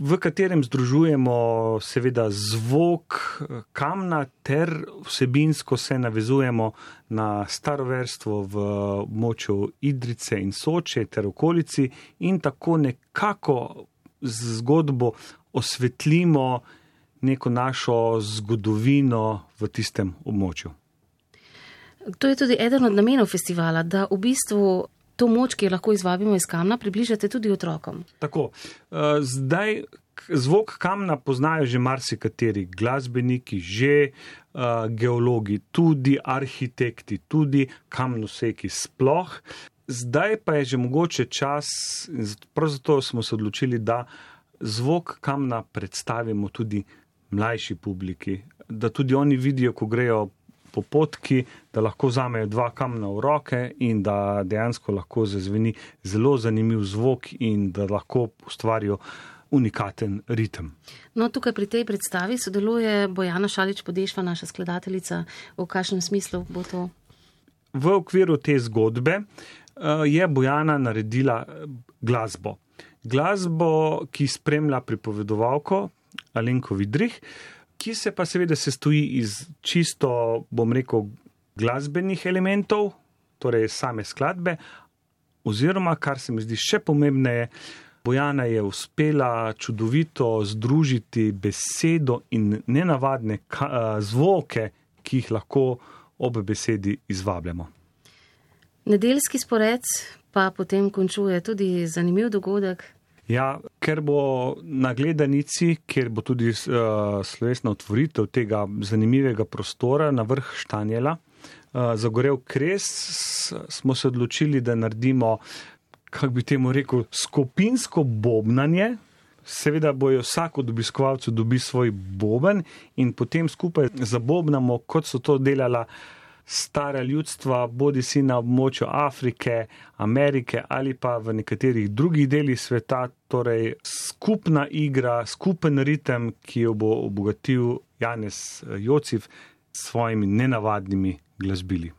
v katerem združujemo seveda zvok kamna ter vsebinsko se navezujemo na staroverstvo v moču Idrice in Soče ter okolici in tako nekako z zgodbo osvetlimo neko našo zgodovino v tistem območju. To je tudi eden od namenov festivala, da v bistvu to moč, ki jo lahko izvabimo iz kamna, približate tudi otrokom. Tako, uh, zdaj zvok kamna poznajo že marsikateri glasbeniki, že uh, geologi, tudi arhitekti, tudi kamnoseki sploh. Zdaj pa je že mogoče čas, prav zato smo se odločili, da zvok kamna predstavimo tudi mlajši publiki, da tudi oni vidijo, ko grejo po potki, da lahko vzamejo dva kamna v roke in da dejansko lahko zazveni zelo zanimiv zvok in da lahko ustvarijo unikaten ritem. No, tukaj pri tej predstavi sodeluje Bojana Šalič Podešva, naša skladateljica. V kakšnem smislu bo to? V okviru te zgodbe eh, je Bojana naredila eh, glasbo. Glasbo, ki spremlja pripovedovalko Alenko Vidrih, ki se pa seveda sestoji iz čisto, bom rekel, glasbenih elementov, torej same skladbe, oziroma, kar se mi zdi še pomembneje, Bojana je uspela čudovito združiti besedo in nenavadne zvoke, ki jih lahko ob besedi izvabljamo. Nedeljski spored pa potem končuje tudi zanimiv dogodek. Ja, ker bo na gledanici, ker bo tudi uh, slovesna otvoritev tega zanimivega prostora na vrh Štanjela, uh, zagorel kres, smo se odločili, da naredimo, kako bi temu rekel, skupinsko bobnanje. Seveda bojo vsak od obiskovalcev dobi svoj boben in potem skupaj zabobnamo, kot so to delala stara ljudstva, bodi si na območju Afrike, Amerike ali pa v nekaterih drugih delih sveta, torej skupna igra, skupen ritem, ki jo bo obogatil Janez Jociv s svojimi nenavadnimi glasbili.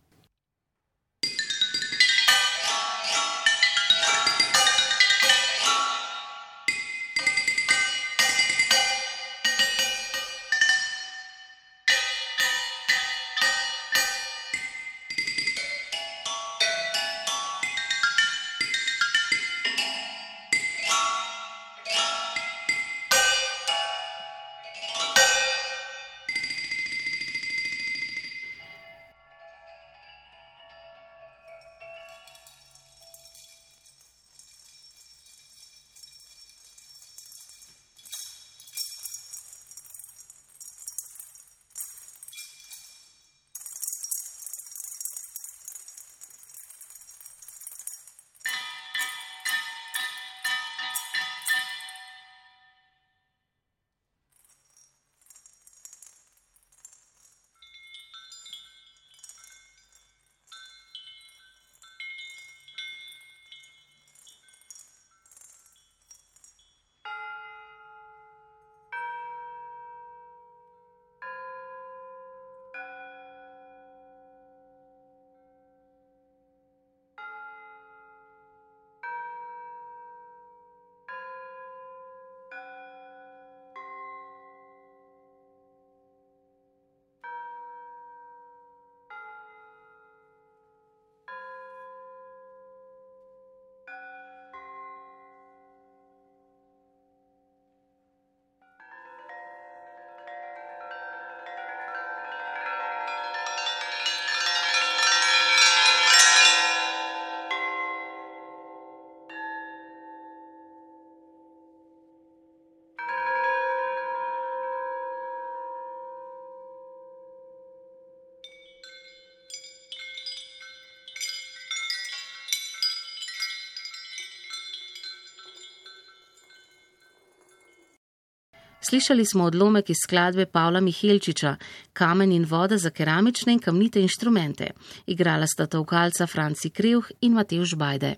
Slišali smo odlomek iz skladbe Pavla Mihelčiča Kamen in voda za keramične in kamnite inštrumente. Igrala sta tovkalca Franci Krevh in Mateuš Bajde.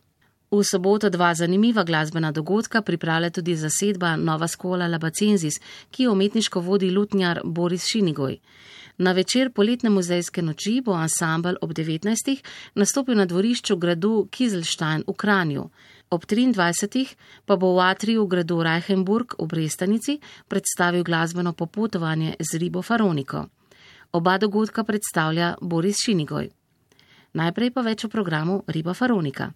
V soboto dva zanimiva glasbena dogodka pripravlja tudi zasedba Nova skola Labacenzis, ki jo umetniško vodi lutnjar Boris Šinigoj. Na večer poletne muzejske noči bo ansambl ob 19. nastopil na dvorišču gradu Kizelstein v Kranju. Ob 23. pa bo v atriju gradu Reichenburg v Brestanici predstavil glasbeno popotovanje z ribo Faroniko. Oba dogodka predstavlja Boris Šinigoj. Najprej pa več o programu Riba Faronika.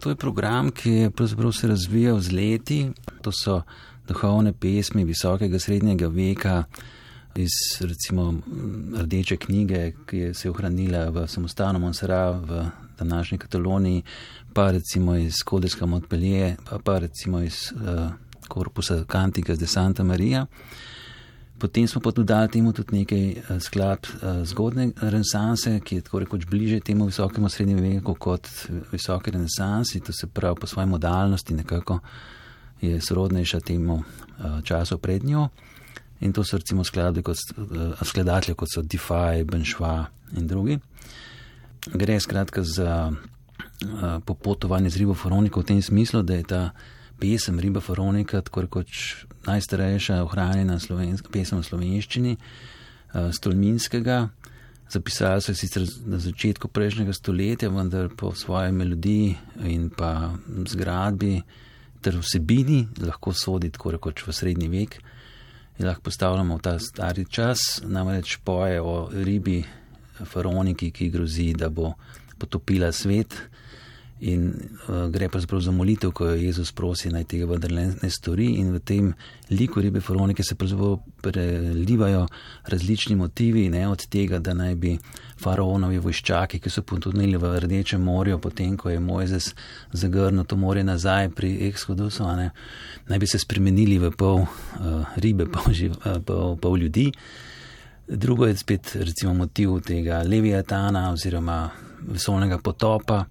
To je program, ki je pravzaprav se razvijal z leti. To so duhovne pesmi visokega srednjega veka iz recimo rdeče knjige, ki je se ohranila v samostanu Monsera v današnji Kataloniji, pa recimo iz Kodeska Montpellier, pa, pa recimo iz uh, korpusa Cantica de Santa Maria. Potem smo pa tudi dali temu tudi nekaj uh, skladb uh, zgodne renesanse, ki je tako rekoč bliže temu visokemu srednjemu veku kot visoke renesansi, to se pravi po svoji modalnosti nekako je sorodnejša temu uh, času pred njo. In to so recimo skladbe kot uh, skladatelje, kot so Defy, Benšva in drugi. Gre skratka za Eh, popotovanje z ribo Faronika v tem smislu, da je ta pesem Riba Faronika tako kot najstarejša ohranjena slovenska pesem v slovenščini, uh, Stolminskega. Zapisali so sicer na začetku prejšnjega stoletja, vendar po svoji melodiji in pa zgradbi ter vsebini lahko sodi tako rekoč v srednji vek. In lahko postavljamo v ta stari čas, namreč poje o ribi Faroniki, ki grozi, da bo potopila svet. In uh, gre pravzaprav za molitev, ko jo Jezus prosi, naj tega vendar ne stori. In v tem liku ribe Faronike se pravzaprav prelivajo različni motivi, ne od tega, da naj bi faraonovi vojščaki, ki so potonili v Rdečem morju, potem ko je Mojzes zagrnil to morje nazaj pri Exodusu, ne, naj bi se spremenili v pol uh, ribe, pol, živ, uh, pol, pol ljudi. Drugo je spet recimo motiv tega Leviatana oziroma vesolnega potopa.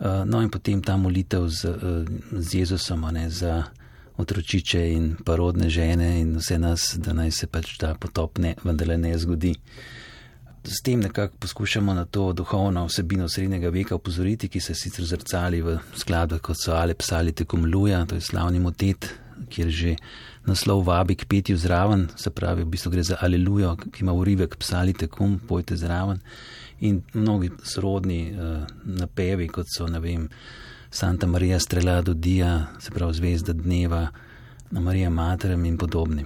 Eh, no, in potem ta molitev z, eh, z Jezusom, ne, za otročiče in parodne žene in vse nas, da naj se pač ta potop ne, vendarle ne zgodi. S tem nekako poskušamo na to duhovno vsebino srednjega veka upozoriti, ki se sicer zrcali v skladbah, kot so Ale psali tekom Luja, to je slavni motet, kjer že naslov vabi k petju zraven, se pravi, v bistvu gre za Alelujo, ki ima urivek psali tekom, pojte zraven in mnogi srodni uh, napevi, kot so vem, Santa Maria Strelado Dia, se pravi Zvezda dneva, na Marija Materem in podobni.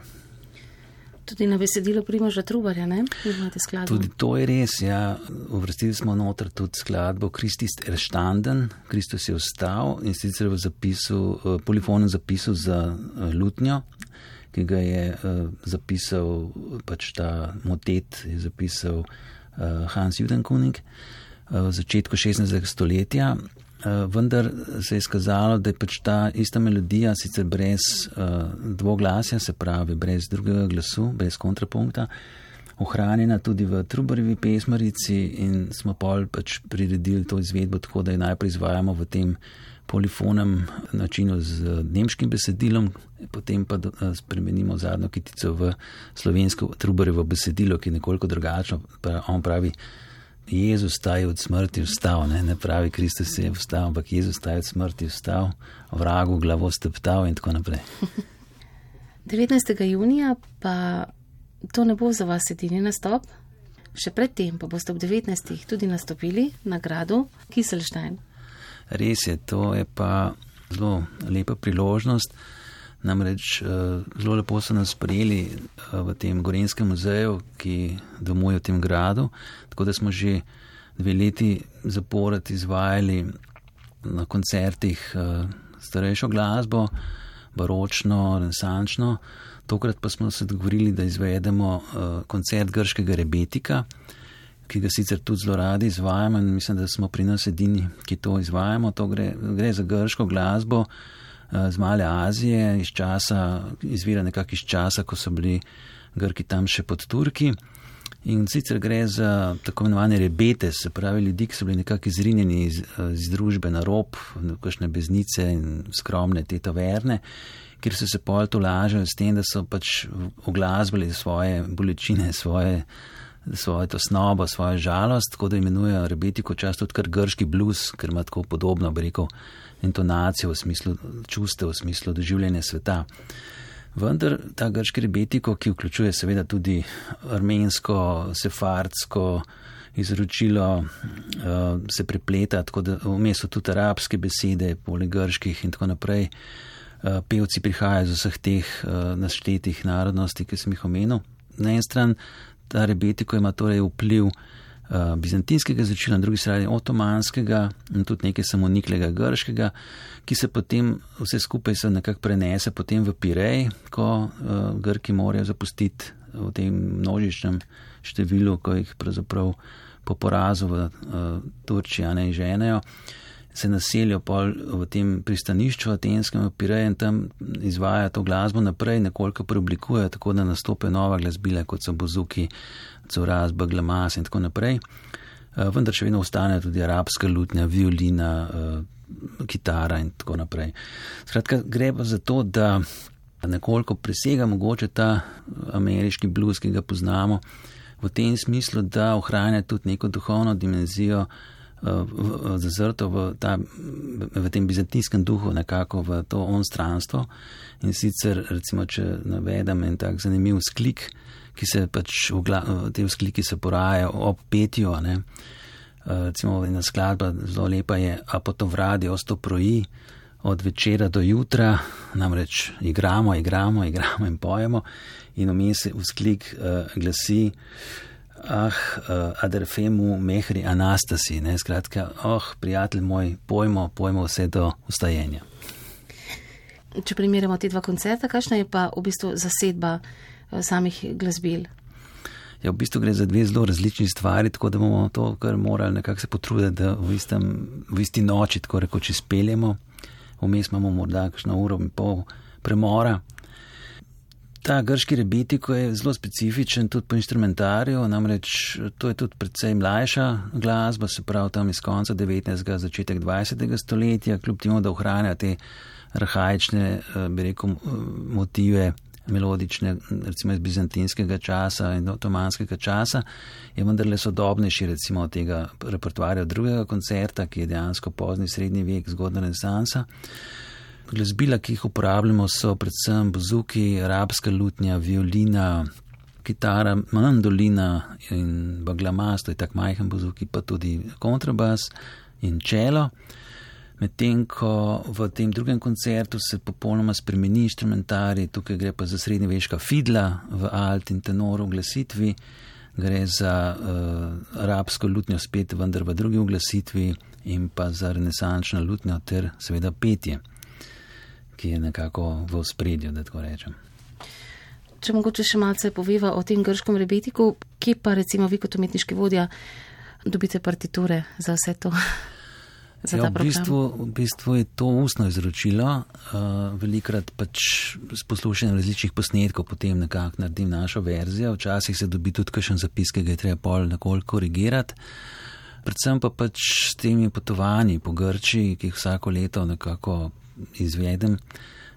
Tudi na besedilo Primoža Trubarja, ne? Imate skladbo. Tudi to je res, ja. Uvrstili smo noter tudi skladbo Kristus erstanden, Kristus je ostal in sicer v zapisu, uh, polifonem zapisu za uh, lutnjo, ki ga je uh, zapisal, pač ta motet je zapisal Hans Judenkunig uh, v začetku 16. stoletja. Uh, vendar se je izkazalo, da je pač ta ista melodija, sicer brez uh, dvoglasja, se pravi brez drugega glasu, brez kontrapunkta, ohranjena tudi v Trubarjevi pesmarici in smo pol pač priredili to izvedbo tako, da jo najprej izvajamo v tem polifonem načinu z nemškim besedilom, potem pa spremenimo zadnjo kitico v slovensko trubarevo besedilo, ki je nekoliko drugačno. On pravi, Jezus je od smrti vstal, ne, ne pravi, Kristus je vstal, ampak Jezus je od smrti vstal, vragu glavo steptal in tako naprej. 19. junija pa to ne bo za vas edini nastop. Še predtem pa boste ob 19. tudi nastopili na gradu Kiselstein. Res je, to je pa zelo lepa priložnost. Namreč eh, zelo lepo so nas prijeli eh, v tem Gorenskem muzeju, ki domuje v tem gradu. Tako da smo že dve leti zapored izvajali na koncertih eh, starejšo glasbo, baročno, renesančno. Tokrat pa smo se dogovorili, da izvedemo koncert grškega rebetika ki ga sicer tudi zelo radi izvajamo in mislim, da smo pri nas edini, ki to izvajamo. To gre, gre za grško glasbo z male Azije, iz časa, izvira nekako iz časa, ko so bili Grki tam še pod Turki. In sicer gre za tako imenovane rebete, se pravi ljudi, ki so bili nekako izrinjeni iz, iz družbe na rob, kakšne beznice in skromne te taverne, kjer so se pol to lažili s tem, da so pač oglasbili svoje bolečine, svoje, svoje to snobo, svojo žalost, tako da imenujejo rebetiko čast tudi kar grški blues, ker ima tako podobno, bi rekel, intonacijo v smislu čustev, v smislu doživljanja sveta. Vendar ta grški rebetiko, ki vključuje seveda tudi armensko, sefardsko izročilo, uh, se prepleta, tako da vmes so tudi arabske besede, poleg grških in tako naprej. Uh, pevci prihajajo iz vseh teh uh, naštetih narodnosti, ki sem jih omenil. Na eni strani ta rebetiko ima torej vpliv uh, Eh, bizantinskega začela, na drugi strani otomanskega in tudi nekaj samoniklega grškega, ki se potem vse skupaj se nekako prenese potem v Pirej, ko uh, Grki morajo zapustiti v tem množičnem številu, ko jih pravzaprav po porazu v uh, Turčiji ne ženejo. Se naselijo pol v tem pristanišču atenskem v Pireju in tam izvaja to glasbo naprej, nekoliko preoblikujejo, tako da nastope nova glasbila, kot so bozuki, Coraz, Baglamas in tako naprej. Eh, vendar še vedno ostane tudi arabska lutnja, violina, eh, kitara in tako naprej. Skratka, gre pa za to, da nekoliko presega mogoče ta ameriški blues, ki ga poznamo, v tem smislu, da ohranja tudi neko duhovno dimenzijo. Eh, zazrto v, ta, v tem bizantinskem duhu, nekako v to onstranstvo. In sicer, recimo, če navedem en tak zanimiv sklik, ki se pač v, v te vzkliki se porajajo ob petju. Ne? Eh, recimo ena skladba zelo lepa je Apotovradi ostoproji od večera do jutra, namreč igramo, igramo, igramo in pojemo in vmes vzklik uh, glasi Ah, uh, aderfemu mehri anastasi, ne skratka, oh, prijatelj moj, pojmo, pojmo vse do ustajenja. Če primerjamo te dva koncerta, kakšna je pa v bistvu zasedba Eh, samih glasbil. Ja, v bistvu gre za dve zelo različni stvari, tako da bomo to kar morali nekako se potruditi, da v, istem, v isti noči, tako rekoč, izpeljemo. Vmes imamo morda kakšno uro in pol premora. Ta grški rebetiko je zelo specifičen tudi po instrumentarju, namreč to je tudi predvsej mlajša glasba, se pravi tam iz konca 19. začetek 20. stoletja, kljub temu, da ohranja te arhajične, eh, bi rekel, motive melodične, recimo iz bizantinskega časa in otomanskega časa, je vendarle sodobnejši recimo od tega repertoarja drugega koncerta, ki je dejansko pozni srednji vek, zgodna renesansa. Glasbila, ki jih uporabljamo, so predvsem bozuki, arabska lutnja, violina, kitara, mandolina in baglamas, to je tak majhen bozuki, pa tudi kontrabas in čelo. Medtem ko v tem drugem koncertu se popolnoma spremeni instrumentari, tukaj gre pa za srednjeveška fidla v alt in tenoru glasitvi, gre za uh, arabsko lutnjo spet, vendar v drugi glasitvi in pa za renesančno lutnjo ter seveda petje, ki je nekako v spredju, da tako rečem. Če mogoče še malce poveva o tem grškem rebetiku, kje pa recimo vi kot umetniški vodja dobite partiture za vse to? Ja, v, bistvu, v bistvu je to ustno izročilo, uh, velikrat pač s poslušanjem različnih posnetkov, potem nekako naredim našo verzijo, včasih se dobi tudi kakšen zapis, ki ga je treba pol nekoliko korigirati. Predvsem pa pač s temi potovanji po Grčiji, ki jih vsako leto nekako izvedem.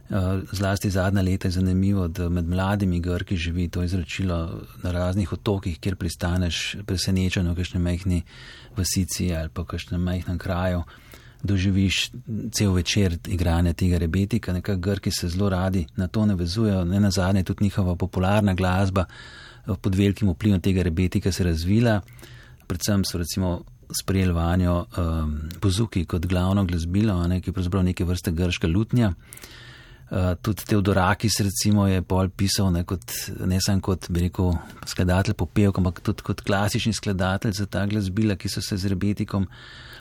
Uh, zlasti zadnja leta je zanimivo, da med mladimi Grki živi to izročilo na raznih otokih, kjer pristaneš presenečen v kakšni mehni vasici ali pa v kakšnem majhnem kraju, doživiš cel večer igranja tega rebetika. Nekako Grki se zelo radi na to navezujejo, ne na zadnje tudi njihova popularna glasba eh, pod velikim vplivom tega rebetika se razvila. Predvsem so recimo sprejeli vanjo um, pozuki kot glavno glasbilo, ne, ki je pravzaprav neke vrste grška lutnja. Uh, tudi Teodorakis recimo je pol pisal ne, kot, ne samo kot bi rekel skladatelj popevk, ampak tudi kot klasični skladatelj za ta glasbila, ki so se z rebetikom,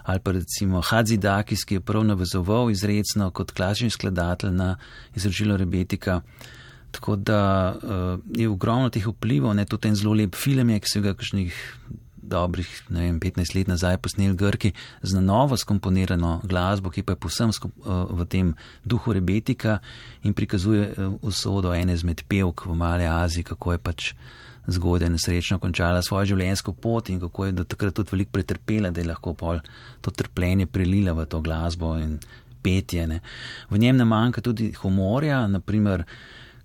ali pa recimo Hadzidakis, ki je prav navezoval izredno kot klasični skladatelj na izročilo rebetika. Tako da uh, je ogromno teh vplivov, ne tudi en zelo lep film je, ki so ga kakšnih dobrih vem, 15 let nazaj posneli Grki z na novo skomponirano glasbo, ki pa je posem eh, v tem duhu rebetika in prikazuje eh, usodo ene izmed pevk v Mali Aziji, kako je pač zgodaj nesrečno končala svojo življenjsko pot in kako je do takrat tudi veliko pretrpela, da je lahko pol to trpljenje prelila v to glasbo in petje. Ne. V njem ne manjka tudi humorja, naprimer,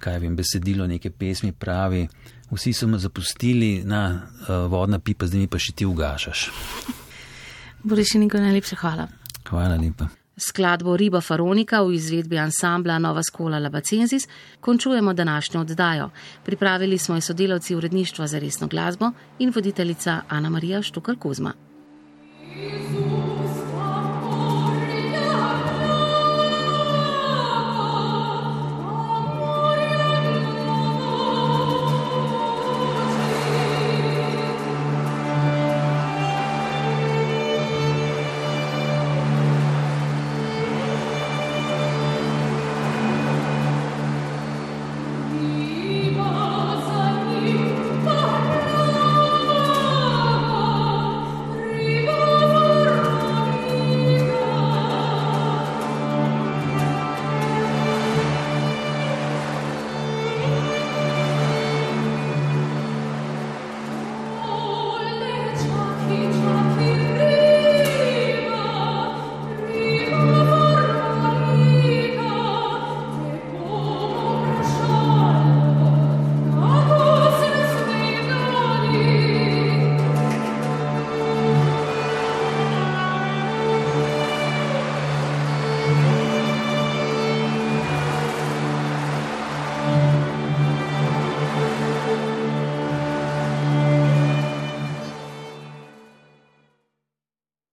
kaj vem, besedilo neke pesmi pravi, vsi so me zapustili na uh, vodna pipa, zdaj mi pa še ti ugašaš. Borešinika, najlepša hvala. Hvala lepa. Skladbo Riba Faronika v izvedbi ansambla Nova Skola Labacenzis končujemo današnjo oddajo. Pripravili smo jo sodelavci uredništva za resno glasbo in voditeljica Ana Marija Štukar Kuzma. Thank you.